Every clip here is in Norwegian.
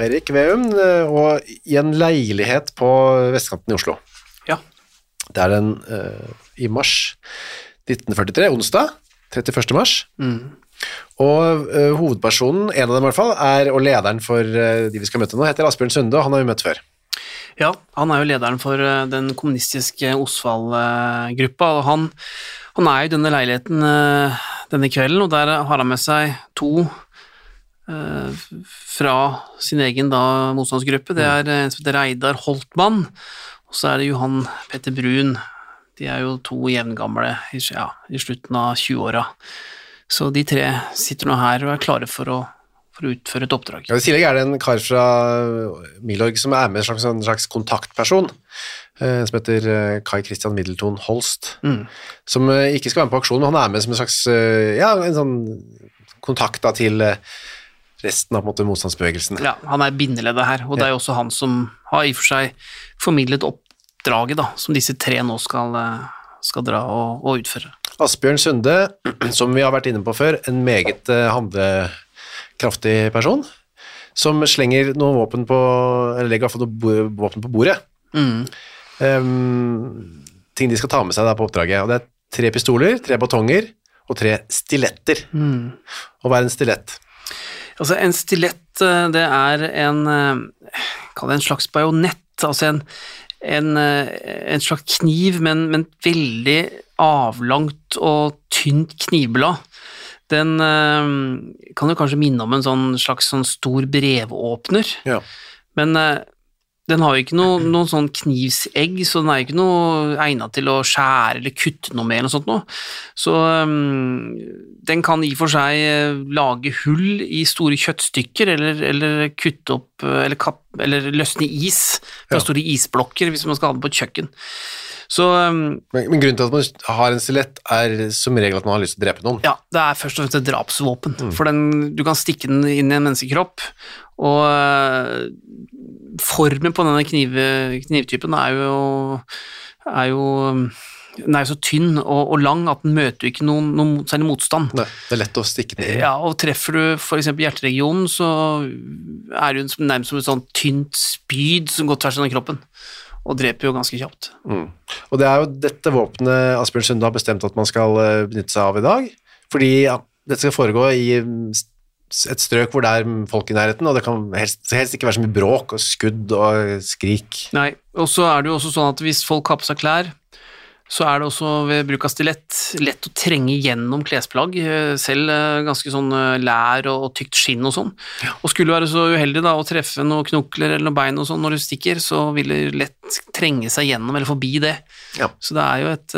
Eirik Veum, eh, og i en leilighet på vestkanten i Oslo. Ja. Det er den eh, i mars 1943, onsdag, 31. mars. Og eh, hovedpersonen, en av dem i hvert fall, er, og lederen for de vi skal møte nå, heter Asbjørn Sunde, og han har vi møtt før. Ja, han er jo lederen for den kommunistiske Osvald-gruppa, og han, han er i denne leiligheten denne kvelden, og der har han med seg to fra sin egen da, motstandsgruppe. Det er en som heter Reidar Holtmann, og så er det Johan Petter Brun. De er jo to jevngamle i, ja, i slutten av 20-åra. Så de tre sitter nå her og er klare for å, for å utføre et oppdrag. Ja, I tillegg er det en kar fra Milorg som er med en slags, en slags kontaktperson, eh, som heter eh, Kai Christian Middleton Holst, som eh, ikke skal være med på aksjonen, men han er med som en slags eh, ja, en sånn kontakt da, til eh, resten av måte, motstandsbevegelsen. Ja, han er bindeleddet her, og det er jo også han som har i og for seg formidlet oppdraget da, som disse tre nå skal, skal dra og, og utføre. Asbjørn Sunde, som vi har vært inne på før, en meget eh, handlekraftig person, som slenger noen våpen på, eller legger iallfall noen våpen på bordet. Ehm, ting de skal ta med seg der på oppdraget, og det er tre pistoler, tre batonger og tre stiletter. Og hva er en stilett? Altså, en stilett, eh, det er en, eh, kall det en slags bajonett, altså en, en, eh, en slags kniv, men, men veldig avlangt og tynt knivblad. Den kan jo kanskje minne om en sånn slags sånn stor brevåpner, Ja. men den har jo ikke noe, noen sånn knivsegg, så den er jo ikke noe egnet til å skjære eller kutte noe med eller noe sånt noe. Så um, den kan i og for seg eh, lage hull i store kjøttstykker, eller, eller kutte opp, eh, eller, kapp, eller løsne is fra Ja. store isblokker hvis man skal ha den på et kjøkken. Så um, Men, men grunnen til at man har en stilett er som regel at man har lyst til å drepe noen. ja, det er først og fremst et drapsvåpen, for den, du kan stikke den inn i en menneskekropp, og formen på denne kniv, knivtypen er jo, er jo jo så tynn og, og lang at den møter ikke noen, noen særlig motstand. Nei, det er lett å stikke ned i. Ja, og treffer du eksempel hjerteregionen, så er jo nærmest som et sånt tynt spyd som går tvers gjennom kroppen, og dreper jo ganske kjapt. Mm. Og det er jo dette våpenet Asbjørn Sunde har bestemt at man skal eh, benytte seg av i dag, fordi ja, dette skal foregå i mm, et strøk hvor det er folk i nærheten, og det kan helst, helst ikke være så mye bråk og skudd og skrik. Nei, og så er det jo også sånn at hvis folk har på seg klær, så er det også ved bruk av stilett lett å trenge gjennom klesplagg, eh, selv eh, ganske sånn eh, lær og, tykt skinn og sånn. Og skulle du være så uheldig da å treffe noen knokler eller noen bein og sånn når du stikker, så vil det lett trenge seg gjennom eller forbi det. Ja. Så det er jo et,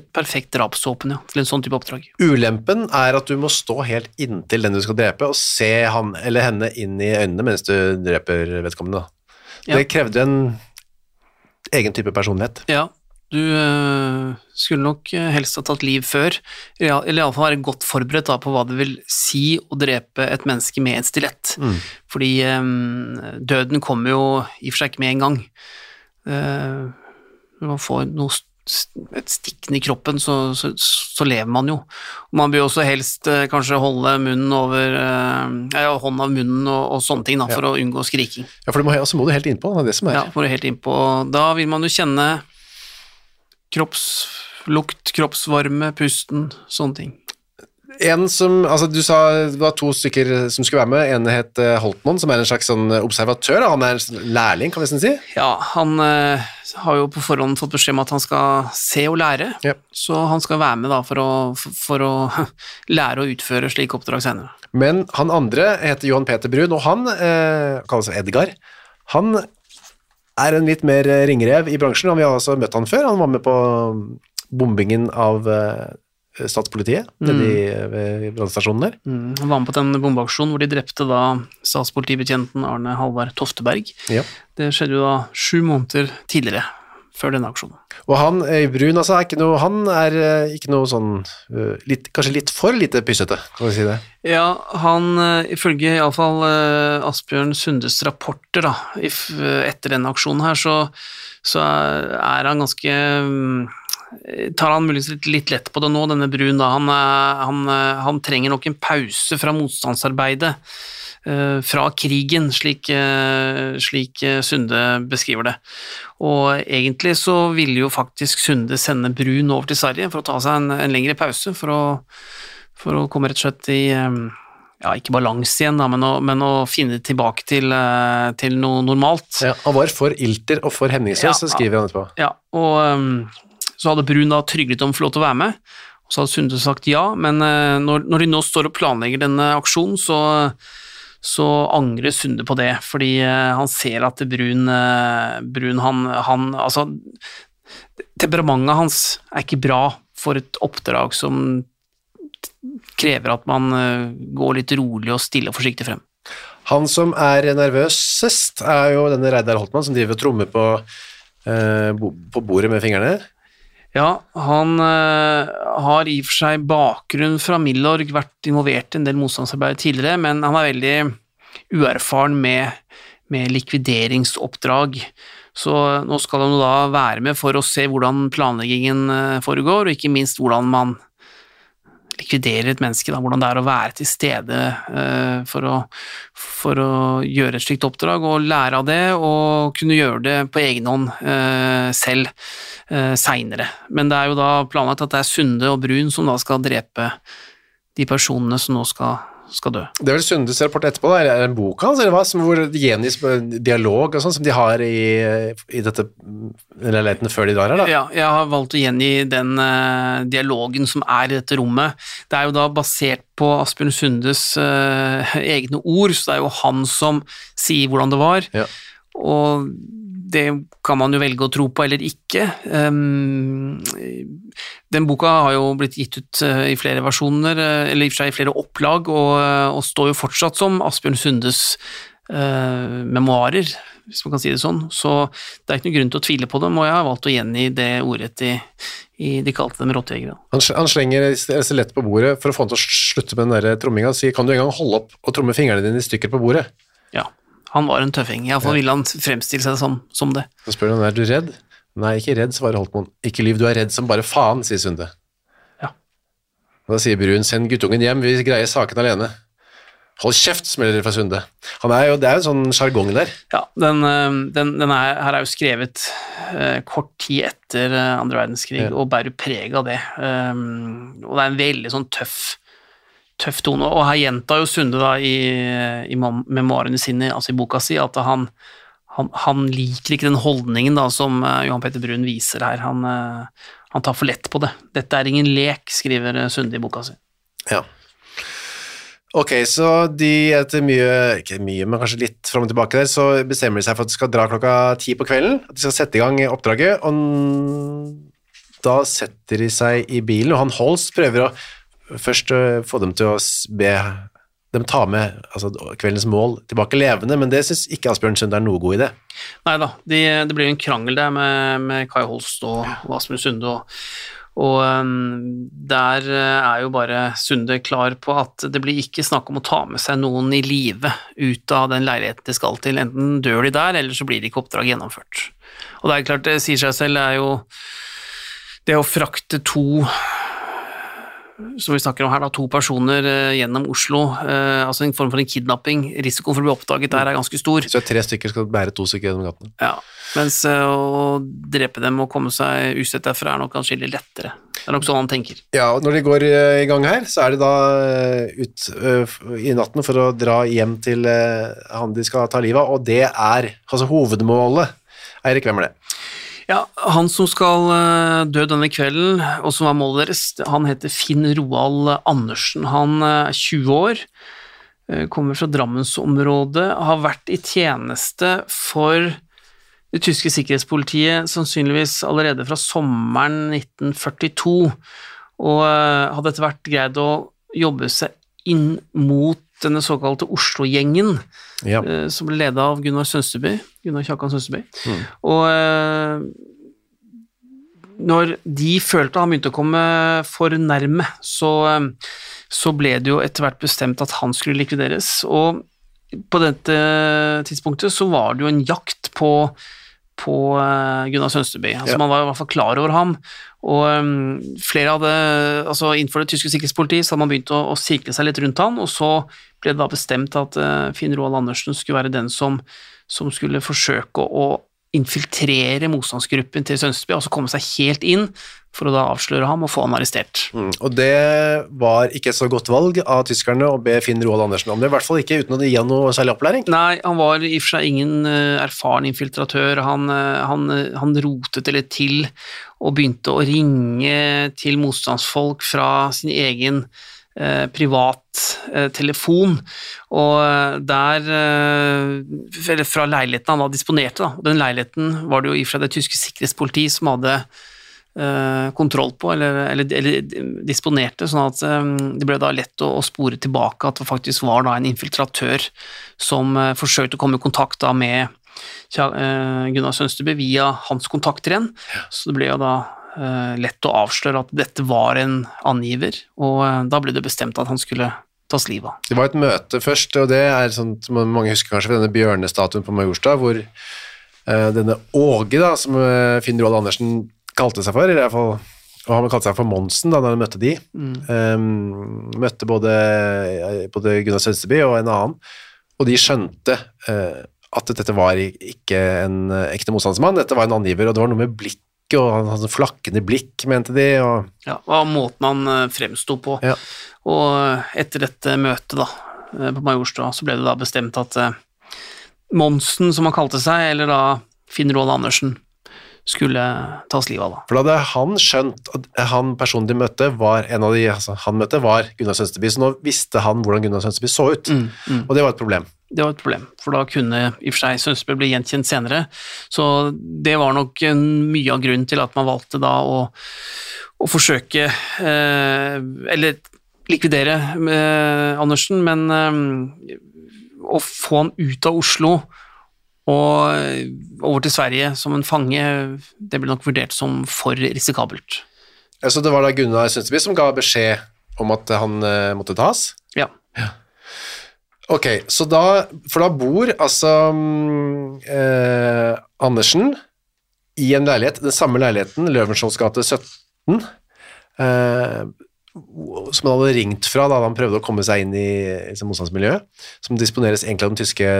et perfekt drapsvåpen ja, til en sånn type oppdrag. Ulempen er at du må stå helt inntil den du skal drepe, og se han eller henne inn i øynene mens du dreper vedkommende. Ja. Det krevde en egen type personlighet. Ja, du øh, skulle nok øh, helst ha tatt liv før, eller iallfall være godt forberedt da, på hva det vil si å drepe et menneske med en stilett. Fordi øh, døden kommer jo i og for seg ikke med en gang. Uh, man får noe, et stikkende i kroppen, så, så, så lever man jo. Man bør også helst eh, kanskje holde munnen over eh, ja, hånda av munnen og, og sånne ting da, for å unngå skriking. Ja, for det må, altså må du helt innpå, det er det som er. Ja, må du helt innpå. Da vil man jo kjenne kroppslukt, kroppsvarme, pusten, sånne ting. En som, altså Du sa det var to stykker som skulle være med. En het eh, Holtmann, som er en slags sånn observatør. Han er en lærling, kan vi nesten si. Ja, han eh, har jo på forhånd fått beskjed om at han skal se og lære, Ja. så han skal være med da for å, for, å lære å utføre slike oppdrag senere. Men han andre heter Johan Peter Brun, og han eh, kalles Edgar. Han er en litt mer eh, ringrev i bransjen, vi har også møtt han før. Han var med på bombingen av eh, statspolitiet nede i ved brannstasjonen der. Mm, han var med på den bombeaksjonen hvor de drepte da statspolitibetjenten Arne Halvard Tofteberg. Ja. Det skjedde jo da sju måneder tidligere, før denne aksjonen. Og han i Brun altså, er ikke noe, han er eh, ikke noe sånn eh, litt, Kanskje litt for lite pyssete, kan vi si det. Ja, han, eh, ifølge iallfall Asbjørn Sundes rapporter da, eh, etter denne aksjonen her, så, så er, er han ganske mm, Tar han muligens litt, lett på det nå, denne Brun, da. Han, eh, han, eh, han trenger nok en pause fra motstandsarbeidet. eh, Fra krigen, slik, slik Sunde beskriver det. Og egentlig så ville jo faktisk Sunde sende Brun over til Sverige for å ta seg en, en lengre pause, for å, for å komme rett og slett i ja, ikke balanse igjen, da, men, å, men å finne tilbake til, til noe normalt. Ja, han var for ilter og for hemningsløs, Ja, så skriver han etterpå. Ja, og så hadde Brun da tryglet om å få lov til å være med, og så hadde Sunde sagt ja, men eh, når, når de nå står og planlegger denne aksjonen, så, så angrer Sunde på det, fordi eh, han ser at Brun, eh, Brun han, han Altså, temperamentet hans er ikke bra for et oppdrag som krever at man går litt rolig og stille og forsiktig frem. Han som er nervøsest, er jo denne Reidar Holtmann, som driver og trommer på, eh, på bordet med fingrene. Ja, han øh, har i og for seg bakgrunn fra Milorg, vært involvert i en del motstandsarbeid tidligere, men han er veldig uerfaren med, med likvideringsoppdrag. Så nå skal han da være med for å se hvordan planleggingen eh, foregår, og ikke minst hvordan man likviderer et menneske, da, hvordan det er å være til stede eh, for, å, for å gjøre et slikt oppdrag, og lære av det, og kunne gjøre det på egen hånd eh, selv eh, seinere. Men det er jo da planlagt at det er Sunde og Brun som da skal drepe de personene som nå skal, skal dø. Det er vel Sundes rapport etterpå, da, eller er en bok hans, eller hva, som, hvor det gjengis dialog og sånn, som de har i, i dette den leiligheten før de drar her, da. Ja, jeg har valgt å gjengi den uh, dialogen som er i dette rommet. Det er jo da basert på Asbjørn Sundes uh, egne ord, så det er jo han som sier hvordan det var. Ja. Og det kan man jo velge å tro på eller ikke. Um, den boka har jo blitt gitt ut eh, i flere versjoner, eh, eller i og for seg i flere opplag, og, eh, og står jo fortsatt som Asbjørn Sundes eh, memoarer, hvis man kan si det sånn. Så det er ikke noen grunn til å tvile på dem, og jeg har valgt å gjengi det ordrett i, i De kalte dem rottejegere. Han, han slenger så lett på bordet for å få han til å slutte med den der tromminga og sier kan du en gang holde opp og tromme fingrene dine i stykker på bordet? Ja, han var en tøffing. Iallfall ville han fremstille seg som, som det. Så spør han er du redd? Nei, ikke redd, svarer Holtmoen. Ikke lyv, du er redd som bare faen, sier Sunde. Ja. Og da sier Brun send guttungen hjem, vi greier saken alene. Hold kjeft, smeller det fra Sunde. Han er jo, det er jo en sånn sjargong der. Ja, den, eh, den, den er, her er jo skrevet uh, kort tid etter eh, andre verdenskrig, Ja. og bærer preg av det. Um, og det er en veldig sånn tøff, tøff tone. Og her gjentar jo Sunde da i, i memoarene sine, altså i boka si, at han, han, han liker ikke den holdningen da som eh, Johan Petter Brun viser her. Han, eh, han tar for lett på det. Dette er ingen lek, skriver eh, Sunde i boka si. Ja. Ok, så de etter mye, ikke mye, men kanskje litt fram og tilbake der, så bestemmer de seg for at de skal dra klokka ti på kvelden, at de skal sette i gang oppdraget, og da setter de seg i bilen, og han Holst prøver å først øh, få dem til å be dem ta med altså, kveldens mål tilbake levende, men det synes ikke Asbjørn Sunde er noe god idé. Nei da, de, det blir en krangel der med, med Kai Holst og, og Asbjørn Sunde, og, og um, der eh, er jo bare Sunde klar på at det blir ikke snakk om å ta med seg noen i live ut av den leiligheten de skal til. Enten dør de der, eller så blir det ikke oppdrag gjennomført. Og det er klart, det sier seg selv, det er jo det å frakte to som vi snakker om her, da, to personer eh, gjennom Oslo, eh, altså en form for en kidnapping. Risikoen for å bli oppdaget der er ganske stor. Så tre stykker skal bære to stykker gjennom gaten? Ja, mens eh, å drepe dem og komme seg usett derfra er nok atskillig lettere. Det er nok sånn han tenker. Ja, og når de går i gang her, så er de da ut i natten for å dra hjem til han de skal ta livet av, og det er altså hovedmålet. Eirik, hvem er det? Ja, Han som skal eh, dø denne kvelden, og som er målet deres, han heter Finn Roald Andersen. Han eh, er 20 år, eh, kommer fra Drammensområdet, har vært i tjeneste for det tyske sikkerhetspolitiet sannsynligvis allerede fra sommeren 1942, og hadde etter hvert greid å jobbe seg inn mot denne såkalte Oslo-gjengen, Ja. eh, som ble ledet av Gunnar Sønsteby, Gunnar Kjakan Sønsteby. Og eh, når de følte han begynte å komme for nærme, så, eh, så ble det jo etter hvert bestemt at han skulle likvideres. Og på dette tidspunktet så var det jo en jakt på, på eh, Gunnar Sønsteby. Altså Ja. Man var i hvert fall klar over ham. Og um, flere hadde, altså Innenfor det tyske sikkerhetspolitiet så hadde man begynt å, å sirkle seg litt rundt han, og så ble det da bestemt at uh, Finn Roald Andersen skulle være den som, som skulle forsøke å, å infiltrere motstandsgruppen til Sønsteby, altså komme seg helt inn for å da avsløre ham og få han arrestert. Mm, Og det var ikke et så godt valg av tyskerne å be Finn Roald Andersen om det, i hvert fall ikke uten å gi han noe særlig opplæring. Nei, han var i og for seg ingen eh, erfaren infiltratør. Han, eh, han, eh, han rotet det litt til og begynte å ringe til motstandsfolk fra sin egen eh, privat eh, telefon, og der eh, Eller fra leiligheten han da disponerte, da. Den leiligheten var det jo i og for det tyske sikkerhetspolitiet som hadde kontroll på, eller, eller, eller disponerte, sånn at eh, det ble da lett å, å spore tilbake at det faktisk var da en infiltratør som eh, forsøkte å komme i kontakt da med eh, Gunnar Sønstebø via hans kontakter igjen, så det ble jo da eh, lett å avsløre at dette var en angiver, og eh, da ble det bestemt at han skulle tas livet av. Det var et møte først, og det er sånn mange husker kanskje fra denne bjørnestatuen på Majorstad, hvor eh, denne Åge, da, som eh, Finn Roald Andersen kalte seg for, i hvert fall, og han kalte seg for Monsen da han møtte de, eh, møtte både, eh, både Gunnar Sønsteby og en annen, og de skjønte uh, at dette var ikke en ekte motstandsmann, dette var en angiver, og det var noe med blikket, og han hadde flakkende blikk, mente de, og Ja, og måten han eh, fremsto på. Ja. Og etter dette møtet da, på Majorstua, så ble det da bestemt at Monsen, som han kalte seg, eller da Finn Roald Andersen, skulle tas livet av da. For da hadde han skjønt at han personen de møtte, var en av de altså, han møtte, var Gunnar Sønsteby, så nå visste han hvordan Gunnar Sønsteby så ut, og det var et problem. Det var et problem, for da kunne i og for seg Sønsteby bli gjenkjent senere. Så det var nok en, mye av grunnen til at man valgte da å, å forsøke eh, Eller likvidere eh, Andersen, men eh, å få han ut av Oslo og eh, over til Sverige som en fange, det ble nok vurdert som for risikabelt. Så det var da Gunnar Sønsteby som ga beskjed om at han uh, måtte tas? Ja. Ok, så da, for da bor altså mm, eh, Andersen i en leilighet, den samme leiligheten, Løvenskiolds gate 17, eh, som han hadde ringt fra da han prøvde å komme seg inn i liksom, motstandsmiljøet, som disponeres egentlig av den tyske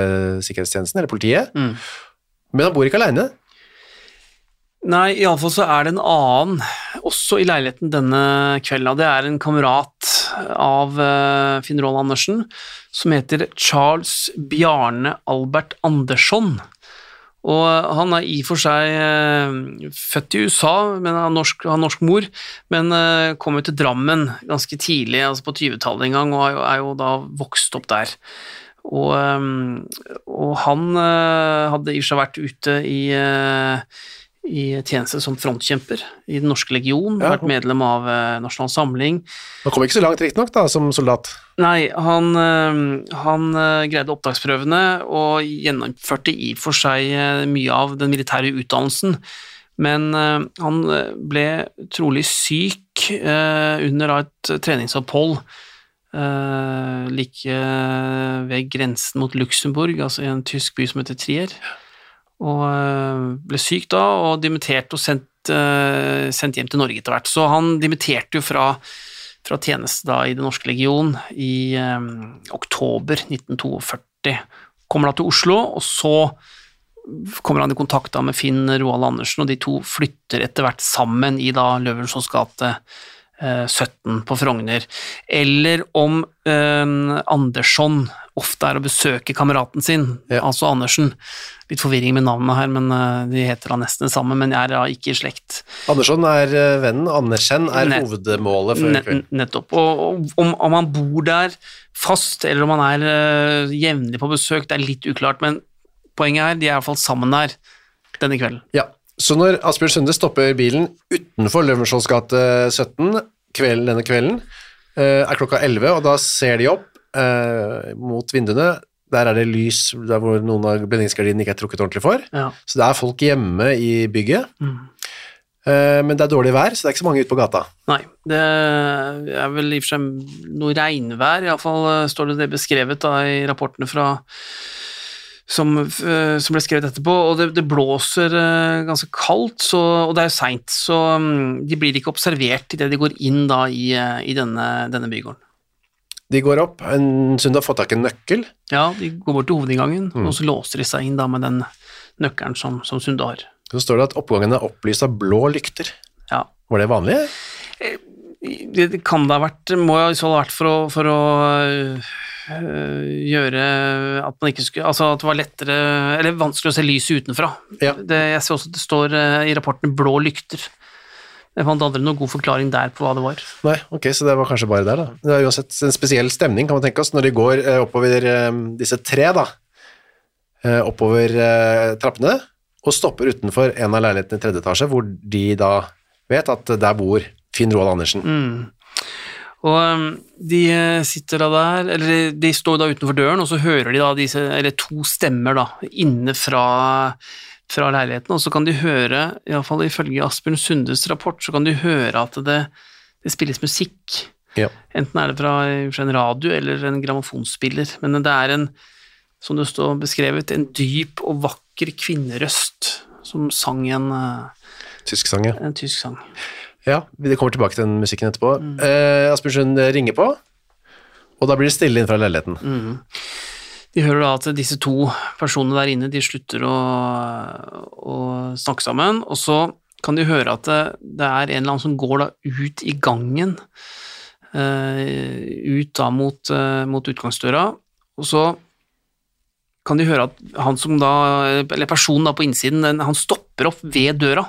sikkerhetstjenesten, eller politiet. Mm. Men han bor ikke alene. Nei, iallfall så er det en annen også i leiligheten denne kvelden, det er en kamerat av uh, Finn Roald Andersen som heter Charles Bjarne Albert Andersson. Og han er i og for seg eh, født i USA, men har norsk, har norsk mor, men eh, kom jo til Drammen ganske tidlig, altså på 20-tallet en gang, og er jo, er jo da vokst opp der. Og, eh, og han hadde i og for seg vært ute i, i tjeneste som frontkjemper i Den norske legion, Ja. vært medlem av eh, Nasjonal Samling. Han kom ikke så langt riktignok da, som soldat. Nei, han, øh, han øh, greide opptaksprøvene og gjennomførte i og for seg mye av den militære utdannelsen, men han ble trolig syk under et treningsopphold like ved grensen mot Luxembourg, altså i en tysk by som heter Trier, og øh, ble syk da og dimitterte og sendt, øh, sendt hjem til Norge etter hvert. Så han dimitterte jo fra fra tjeneste da i Den norske legion i um, oktober 1942. Kommer da til Oslo, og så kommer han i kontakt da med Finn Roald Andersen, og de to flytter etter hvert sammen i da Løvenskiolds gate eh, 17 på Frogner. Eller om eh, Andersson ofte er å besøke kameraten sin, Ja. altså Andersen. Litt forvirring med navnene her, men eh, de heter da nesten det samme, men er da ikke i slekt. Andersson er eh, vennen, Andersen er Nett- hovedmålet for kvelden. Nettopp. Og, og om, om han bor der fast, eller om han er uh, jevnlig på besøk, det er litt uklart, men poenget er de er iallfall sammen der denne kvelden. Ja, så når Asbjørn Sunde stopper bilen utenfor Løvenskiolds gate 17 kvelden, denne kvelden, er klokka 11, og da ser de opp eh, mot vinduene. Der er det lys der hvor noen av blendingsgardinene ikke er trukket ordentlig for. Ja. Så det er folk hjemme i bygget, Mm. eh, men det er dårlig vær, så det er ikke så mange ute på gata. Nei, det er vel i og for seg noe regnvær, iallfall står det det beskrevet da i rapportene fra som, eh, som ble skrevet etterpå, og det, det blåser eh, ganske kaldt, så, og det er jo seint, så mm, de blir ikke observert idet de går inn da i, eh, i denne, denne bygården. De går opp, en Sunde har fått tak i en nøkkel, Ja, de går bort til hovedinngangen, og så låser de seg inn da med den nøkkelen som, som Sunde har. så står det at oppgangen er opplyst av blå lykter. Ja. Var det vanlig? Det, det kan det ha vært, må i så fall ha vært for å, for å øh, gjøre at man ikke skulle Altså at det var lettere Eller vanskelig å se lyset utenfra. Ja. Det, jeg ser også at det står øh, i rapporten 'blå lykter'. Jeg fant aldri noen god forklaring der på hva det var. Nei, ok, så det var kanskje bare der da. Det er uansett en spesiell stemning, kan man tenke oss, når de går eh, oppover eh, disse tre da, eh, oppover trappene, og stopper utenfor en av leilighetene i tredje etasje, hvor de da vet at der bor Finn Roald Andersen. Og de øh, sitter da der, eller de, de står da utenfor døren, og så hører de da disse, eller to stemmer da, inne fra, fra leiligheten, og så kan de høre, iallfall ifølge Asbjørn Sundes rapport, så kan de høre at det, det spilles musikk. Ja. Enten er det fra en radio eller en grammofonspiller, men det er en, som det står beskrevet, en dyp og vakker kvinnerøst som sang en, øh, Tysk sang, ja. en tysk sang. Ja, vi kommer tilbake til den musikken etterpå. Eh, Asbjørn Sund ringer på, og da blir det stille inn fra leiligheten. De hører da at disse to personene der inne de slutter å, å snakke sammen, og så kan de høre at det, det er en eller annen som går da ut i gangen, eh, ut da mot, eh, mot utgangsdøra, og så kan de høre at han som da, eller personen da på innsiden, han stopper opp ved døra,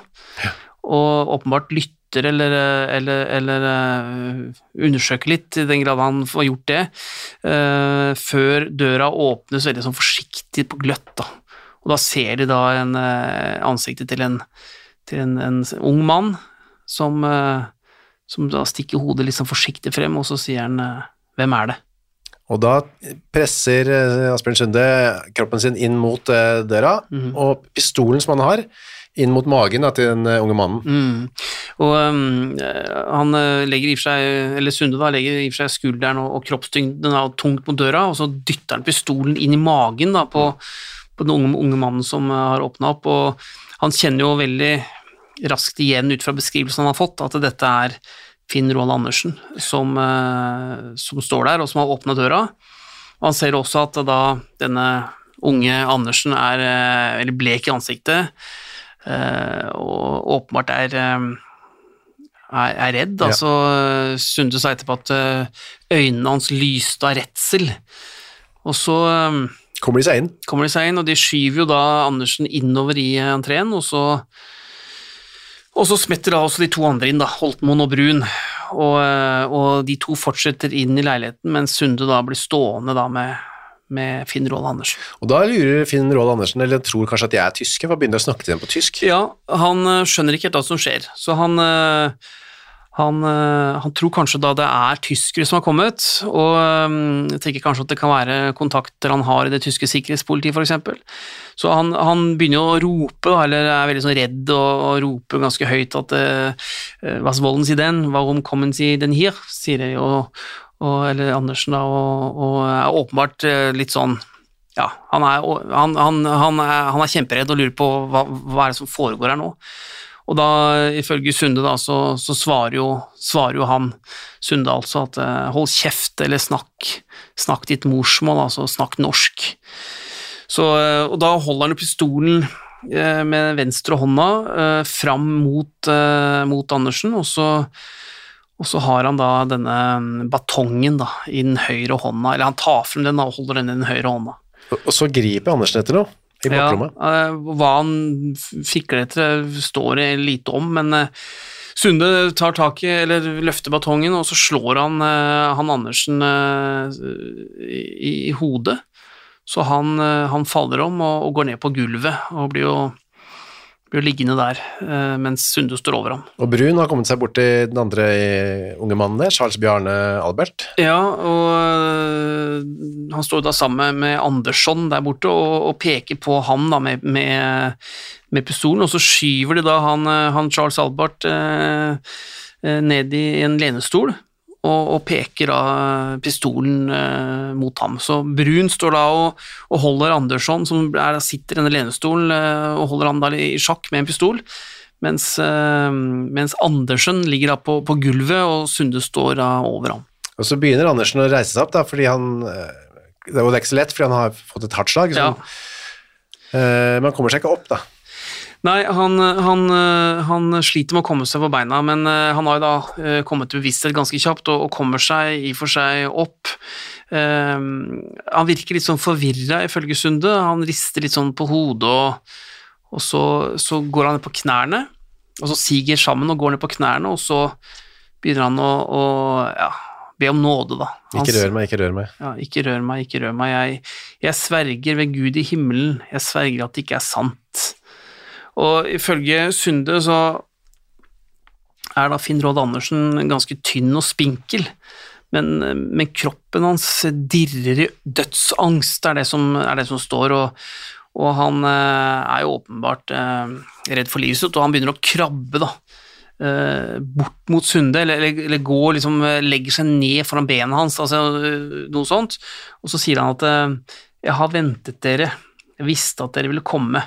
og åpenbart lytter eller, eller, eller eh, undersøker litt, i den grad han får gjort det, eh, før døra åpnes veldig sånn forsiktig på gløtt. Da. Og da ser de da en, eh, ansiktet til en, til en, en ung mann som, som da stikker hodet litt sånn forsiktig frem, og så sier han 'Hvem er det?' Og da presser Asbjørn Sunde kroppen sin inn mot døra, og pistolen som han har, inn mot magen da, til den eh, unge mannen. Mm. Og um, eh, han eh, legger i for seg, eller Sunde legger i for seg skulderen og, og kroppstyngden tungt mot døra, og så dytter han pistolen inn i magen da, på, på den unge, unge mannen som har åpna opp, og han kjenner jo veldig raskt igjen ut fra beskrivelsen han har fått, at dette er Finn Roald Andersen som, som står der, og som har åpna døra. Og han ser også at da denne unge Andersen er veldig blek i ansiktet, og åpenbart er eh, er, redd. Ja. Altså, Sunde sa etterpå at eh, øynene hans lyste av redsel. Og så eh, Kommer de seg inn? kommer de seg inn, og de skyver jo da Andersen innover i entreen, og så og så smetter da også de to andre inn, da, Holtmoen og Brun, og, eh, og de to fortsetter inn i leiligheten, mens Sunde da blir stående da med, med Finn Roald Andersen. Og da lurer Finn Roald Andersen, eller tror kanskje at de er tyske, for å begynne å snakke til dem på tysk. Ja, han eh, skjønner ikke helt hva som skjer, så han, eh, han, eh, han tror kanskje da det er tyskere som har kommet, og tenker kanskje at det kan være kontakter han har i det tyske sikkerhetspolitiet, eksempel. Så han, han begynner å rope, eller er veldig sånn redd og, og roper ganske høyt at Was wollen Sie denn? Warum kommen Sie denn hier? sier de, og, og, eller Andersen da, og, og er åpenbart eh, litt sånn ja, han er, han, han, han, er, er kjemperedd og lurer på hva, hva er det som foregår her nå. Og da, ifølge Sunde, da, så, så svarer, jo, svarer jo han Sunde altså at eh, hold kjeft, eller snakk, snakk ditt morsmål, altså snakk norsk. Så, eh, og da holder han jo pistolen med venstre hånda fram mot, mot Andersen, og så, og så har han da denne batongen da, i den høyre hånda, eller han tar frem den og holder den i den høyre hånda. Og- så griper Andersen etter noe i Ja, eh, hva han fikler etter, står det lite om, men eh, Sunde tar tak i, eller løfter batongen, og så slår han eh, han Andersen eh, i, i hodet. Så han, eh, han faller om og, og går ned på gulvet, og blir jo, blir liggende der eh, mens Sunde står over ham. Og Brun har kommet seg bort til den andre eh, unge mannen der, Charles Bjarne Albert. Ja, og øh, han står da sammen med Andersson der borte og, og peker på han da med, med, med pistolen, og så skyver de da han, øh, han Charles Albert eh, eh, ned i en lenestol og, og peker da pistolen eh, mot ham. Så Brun står da og, og holder Andersson, som er, sitter i denne lenestolen, eh, og holder han da i sjakk med en pistol. Mens, eh, mens Andersen ligger da på, på gulvet, og Sunde står da over ham. Og så begynner Andersen å reise seg opp, da, fordi han eh, det er ikke så lett, fordi han har fått et hardt slag. Så, Ja. eh, men han kommer seg ikke opp, da. Nei, han, han, han sliter med å komme seg på beina, men øh, han har jo da øh, kommet til bevissthet ganske kjapt og, og kommer seg i og for seg opp. Um, han virker litt sånn forvirra, ifølge Sunde. Han rister litt sånn på hodet, og, og så, så går han ned på knærne, og så siger sammen og går ned på knærne, og så begynner han å, å ja, be om nåde, da. Han Ikke rør meg, ikke rør meg. ja, ikke rør meg, ikke rør meg. Jeg, jeg sverger ved Gud i himmelen, jeg sverger at det ikke er sant. Og ifølge Sunde så er da Finn Råd Andersen ganske tynn og spinkel, men, men kroppen hans dirrer i dødsangst, er det som, er det som står, og, og han eh, er jo åpenbart eh, redd for livet sitt, og han begynner å krabbe, da eh, bort mot Sunde, eller, eller, går liksom, legger seg ned foran benet hans, altså noe sånt, og så sier han at jeg har ventet dere, jeg visste at dere ville komme.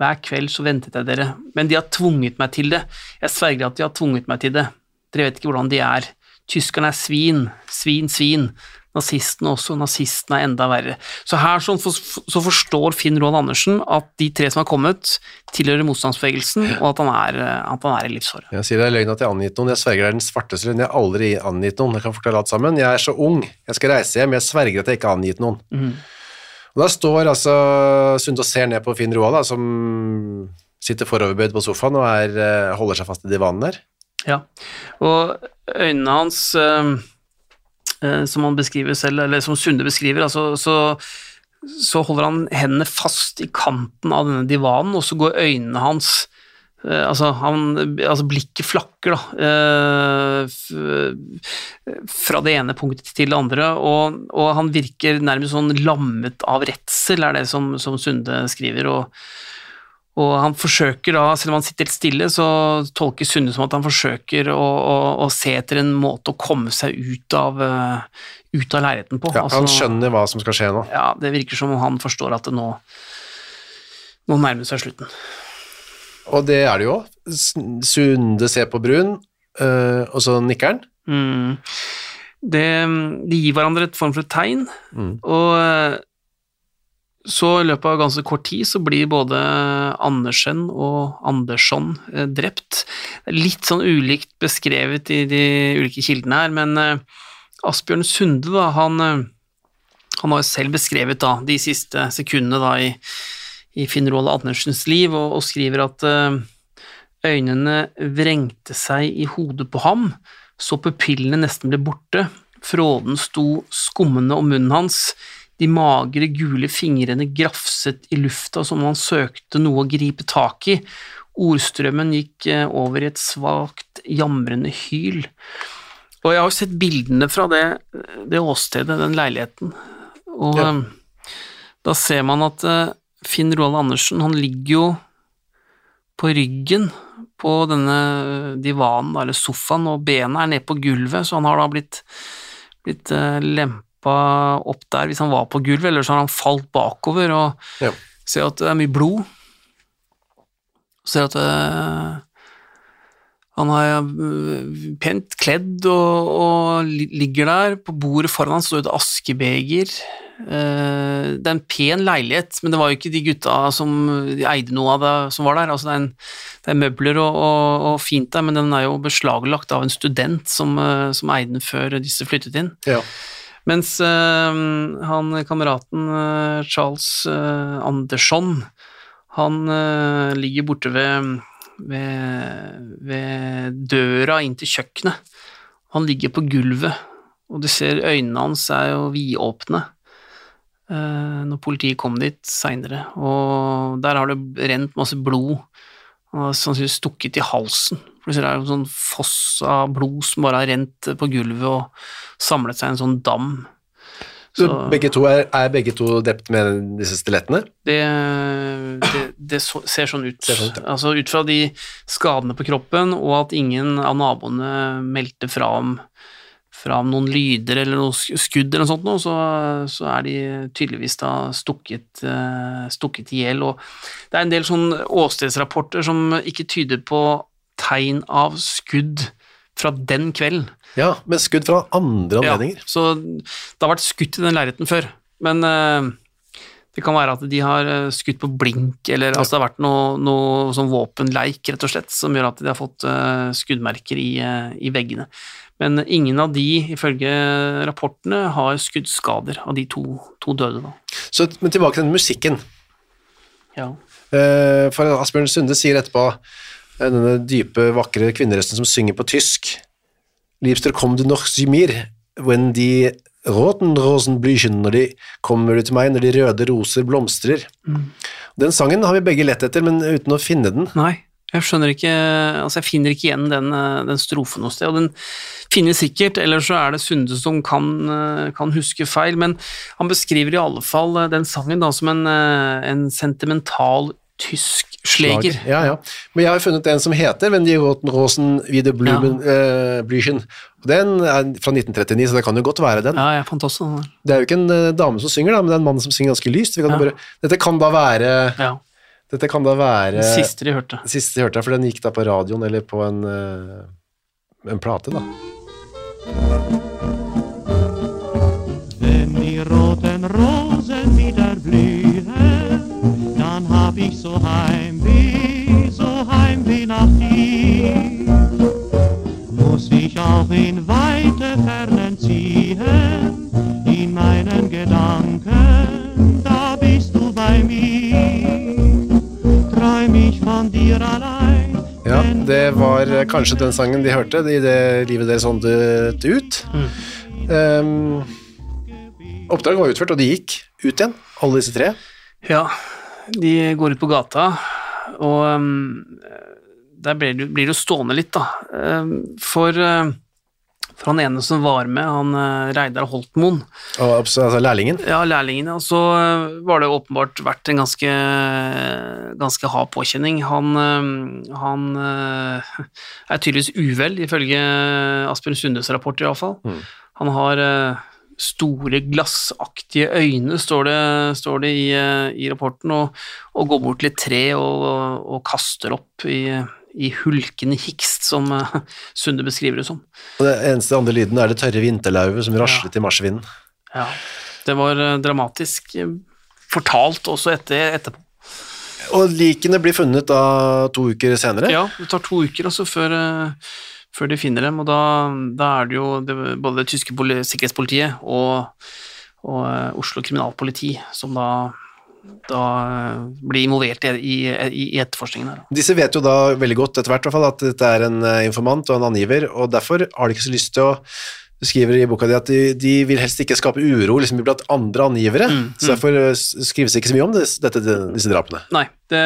Hver kveld så ventet jeg dere, men de har tvunget meg til det. Jeg sverger at de har tvunget meg til det. Dere vet ikke hvordan de er. Tyskerne er svin, svin, svin. Nazistene også, nazistene er enda verre. Så her så forstår Finn Roald Andersen at de tre som har kommet, tilhører motstandsbevegelsen, og at han er, at han er i livsfare. Jeg sier det er løgn at jeg har angitt noen, jeg sverger det er den svarteste løgn, jeg har aldri angitt noen, jeg kan forklare alt sammen. Jeg er så ung, jeg skal reise hjem, jeg sverger at jeg ikke har angitt noen. Og da står altså Sunde og ser ned på Finn Roald, som sitter foroverbøyd på sofaen og er, eh, holder seg fast i divanen der. Ja, og øynene hans, eh, eh, som han beskriver selv, eller som Sunde beskriver, altså, så, så holder han hendene fast i kanten av denne divanen, og så går øynene hans altså, han, altså blikket flakker da, eh, fra det ene punktet til det andre, og, og han virker nærmest sånn lammet av redsel, er det som, som Sunde skriver, og og han forsøker da, selv om han sitter helt stille, så tolker Sunde som at han forsøker å, å, å se etter en måte å komme seg ut av, eh, ut av leiligheten på. Ja, Altså, han skjønner hva som skal skje nå. Ja, det virker som om han forstår at det nå, nå nærmer seg slutten. Og det er det jo. Sunde ser på Brun, eh, og så nikker han. Mm. Det, de gir hverandre et form for et tegn, Mm. og eh, så i løpet av ganske kort tid så blir både Andersen og Andersson eh, drept. Litt sånn ulikt beskrevet i de ulike kildene her, men Asbjørn Sunde, da, han, han har jo selv beskrevet da, de siste sekundene da, i, i Finn Roald Andersens liv, og, og skriver at eh, øynene vrengte seg i hodet på ham, så pupillene nesten ble borte, fråden sto skummende om munnen hans, de magre, gule fingrene grafset i lufta som om han søkte noe å gripe tak i, ordstrømmen gikk eh, over i et svakt, jamrende hyl. Og jeg har jo sett bildene fra det, det åstedet, den leiligheten, og Ja. eh, da ser man at Finn Roald Andersen, han ligger jo på ryggen på denne divanen, eller sofaen, og bena er nede på gulvet, så han har da blitt, blitt eh, lempa opp der hvis han var på gulvet, eller så har han falt bakover, og Ja. ser at det er mye blod. Ser at eh, Han er øh, pent kledd og, og ligger der. På bordet foran han står et askebeger. Eh, det er en pen leilighet, men det var jo ikke de gutta som de eide noe av det som var der. Altså det, er en, det er møbler og, og, og fint der, men den er jo beslaglagt av en student som, eh, som eide den før disse flyttet inn. Ja. Mens han kameraten Charles Andersson, han ligger borte ved, ved, ved døra inn til kjøkkenet. Han ligger på gulvet, og du ser øynene hans er jo vidåpne eh, når politiet kom dit seinere, og der har det rent masse blod. Han har sannsynligvis stukket i halsen. For det er en sånn foss av blod som bare har rent på gulvet og samlet seg i en sånn dam. Så Så- begge to er, er begge to drept med disse stilettene? Det, det, det så, ser sånn ut. Ser sånn ut, ja. Altså ut fra de skadene på kroppen, og at ingen av naboene meldte fra om, fra om noen lyder eller noe skudd eller noe sånt, så, så er de tydeligvis da stukket, eh, stukket i hjel. Og det er en del sånn åstedsrapporter som ikke tyder på tegn av skudd fra den kvelden. Ja, med skudd fra andre anledninger. Ja, så det har vært skutt i den leiligheten før, men eh, det kan være at de har eh, skutt på blink, eller altså det har vært noe, noe sånn våpenleik, rett og slett, som gjør at de har fått eh, skuddmerker i, i veggene. Men ingen av de, ifølge rapportene, har skuddskader av de to, to døde, da. Så, men tilbake til den musikken. Ja. For Asbjørn Sunde sier etterpå denne dype, vakre kvinneresten som synger på tysk Liebster kom du noch zimir, when de roten rosen blüchen, når de kommer du til meg, når de røde roser blomstrer. Den sangen har vi begge lett etter, men uten å finne den. Nei, jeg skjønner ikke Altså, jeg finner ikke igjen den, eh, den strofen noe sted, og den finnes sikkert, eller så er det Sunde som kan, eh, kan huske feil, men han beskriver i alle fall eh, den sangen da som en, eh, en sentimental tysk sleger. Ja, ja. Men jeg har funnet en som heter Wenn die roten rosen wieder Blumen ja. eh, blüchen. Den er fra 1939, så det kan jo godt være den. Ja, jeg fant også den. Det er jo ikke en uh, dame som synger, da, men det er en mann som synger ganske lyst. Vi kan Ja. bare, dette kan da være Ja, Dette kan da være den siste de hørte. Siste de hørte, for den gikk da på radioen eller på en, uh, en plate, da. Wenn die roten Rosen hab ich so Heimweh, so Heimweh nach dir. Muss ich auch in weite Fernen ziehen, in meinen Gedanken, da bist du bei mir. Träum ich von dir allein, Ja, det var kanskje den sangen de hørte i det livet deres åndet ut. Um, oppdraget var utført, og de gikk ut igjen, alle disse tre. Ja, de går ut på gata, og um, der blir du, blir du stående litt, da. Um, for, uh, for han ene som var med, han uh, Reidar Holtmoen, altså lærlingen. ja, lærlingen. og så uh, var det åpenbart vært en ganske, ganske hard påkjenning. Han, han uh, er tydeligvis uvel, ifølge Asbjørn Sundes rapport iallfall. Mm. Han har store glassaktige øyne, står det, står det i, uh, i rapporten, og, og går bort til et tre og, og kaster opp i, i hulkende hikst, som uh, Sunde beskriver det som. Og det eneste andre lyden er det tørre vinterlauvet som raslet i marsvinden. Ja, det var eh, dramatisk eh, fortalt også etter, etterpå. Og likene blir funnet da to uker senere. Ja, det tar to uker altså før, eh, før de finner dem, og da, da er det jo det, både det tyske poli sikkerhetspolitiet og, og uh, Oslo kriminalpoliti som da, da eh, blir involvert i, i, i etterforskningen her. Disse vet jo da veldig godt etter hvert fall, at dette er en eh, informant og en angiver, og derfor har de ikke så lyst til å du skriver i boka di at de, de vil helst ikke skape uro liksom, blant andre angivere, så derfor skrives det ikke så mye om det, dette, disse drapene. Nei, det,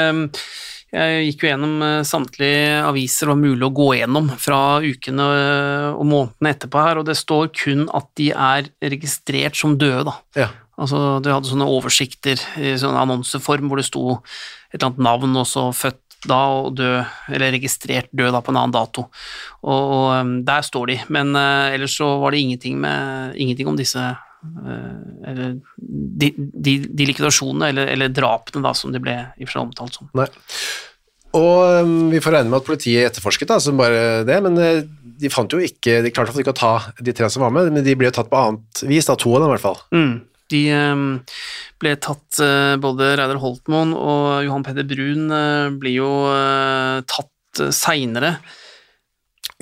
jeg gikk jo gjennom eh, samtlige aviser det var mulig å gå gjennom fra ukene eh, og månedene etterpå her, og det står kun at de er registrert som døde, da. Ja. Altså, du hadde sånne oversikter i sånn annonseform hvor det sto et eller annet navn, og så født da og død, eller registrert død da på en annen dato. Og, og um, der står de, men uh, ellers så var det ingenting, med, ingenting om disse eh, eller de, de, de likvidasjonene, eller, eller drapene da, som de ble i og for seg omtalt som. Nei. Og um, vi får regne med at politiet etterforsket da, som bare det, men eh, de fant jo ikke, de klarte ikke å ta de tre som var med, men de ble jo tatt på annet vis, da, to av dem i hvert fall. Mm. De eh, ble tatt, eh, både Reidar Holtmoen og Johan Peder Brun eh, blir jo eh, tatt seinere.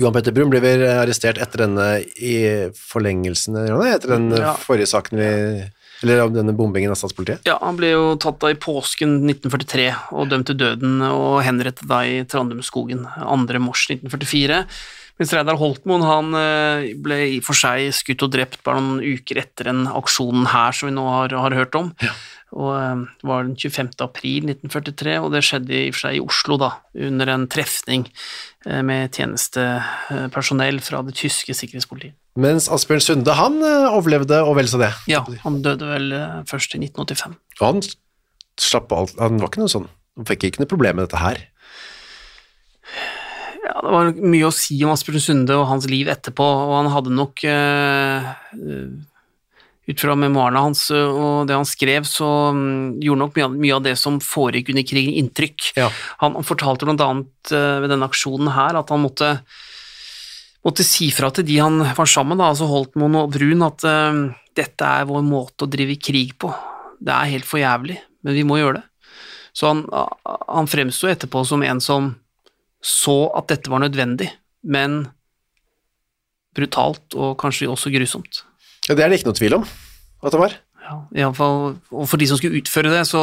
Johan Petter Brun ble vel arrestert etter denne i forlengelsen, etter den Ja. forrige saken vi, eller om denne bombingen av statspolitiet. Ja, han ble jo tatt da i påsken 1943 og dømt til døden og henrettet da i Trandumskogen 2. mars 1944. Mens Reidar Holtmoen han eh, ble i og for seg skutt og drept bare noen uker etter den aksjonen her som vi nå har, har hørt om. Og eh, Det var den 25. april 1943, og det skjedde i og for seg i Oslo, da, under en trefning eh, med tjenestepersonell fra det tyske sikkerhetspolitiet. Mens Asbjørn Sunde, han eh, overlevde, og vel så det. Ja, han døde vel eh, først i 1985. Og han slapp alt, han var ikke noe sånn, han fikk ikke noe problem med dette her. Ja, det var mye å si om Asbjørn Sunde og hans liv etterpå, og han hadde nok øh, eh, Ut fra memoarene hans eh, og det han skrev, så mm, gjorde nok mye, av- mye av det som foregikk under krigen, inntrykk. Ja. Han, han fortalte bl.a. eh, ved denne aksjonen her at han måtte, måtte si fra til de han var sammen med, altså Holtmoen og Brun, at uh, dette er vår måte å drive krig på. Det er helt for jævlig, men vi må gjøre det. Så han, han fremsto etterpå som en som så at dette var nødvendig, men brutalt og kanskje også grusomt. Ja, det er det ikke noe tvil om at det var. Ja, i alle fall, og for de som skulle utføre det, så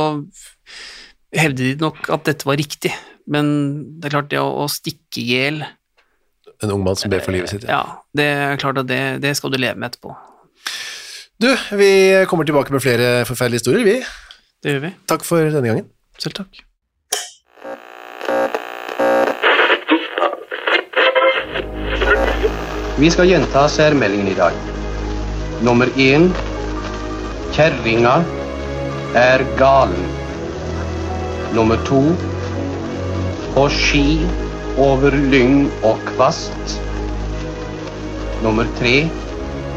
hevdet de nok at dette var riktig, men det er klart det å, å stikke i hjel En ung mann som ber for livet sitt. Ja, det er klart at det, det skal du leve med etterpå. Du, vi kommer tilbake med flere forferdelige historier, vi. Det gjør vi. Takk for denne gangen. Selv takk. Vi skal gjenta særmeldingen i dag. Nummer én Kjerringa er galen. Nummer to På ski over lyng og kvast. Nummer tre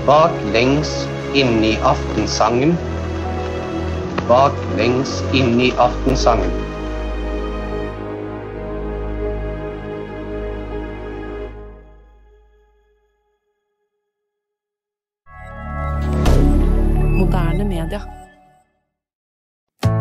Baklengs inn i aftensangen. Baklengs inn i aftensangen.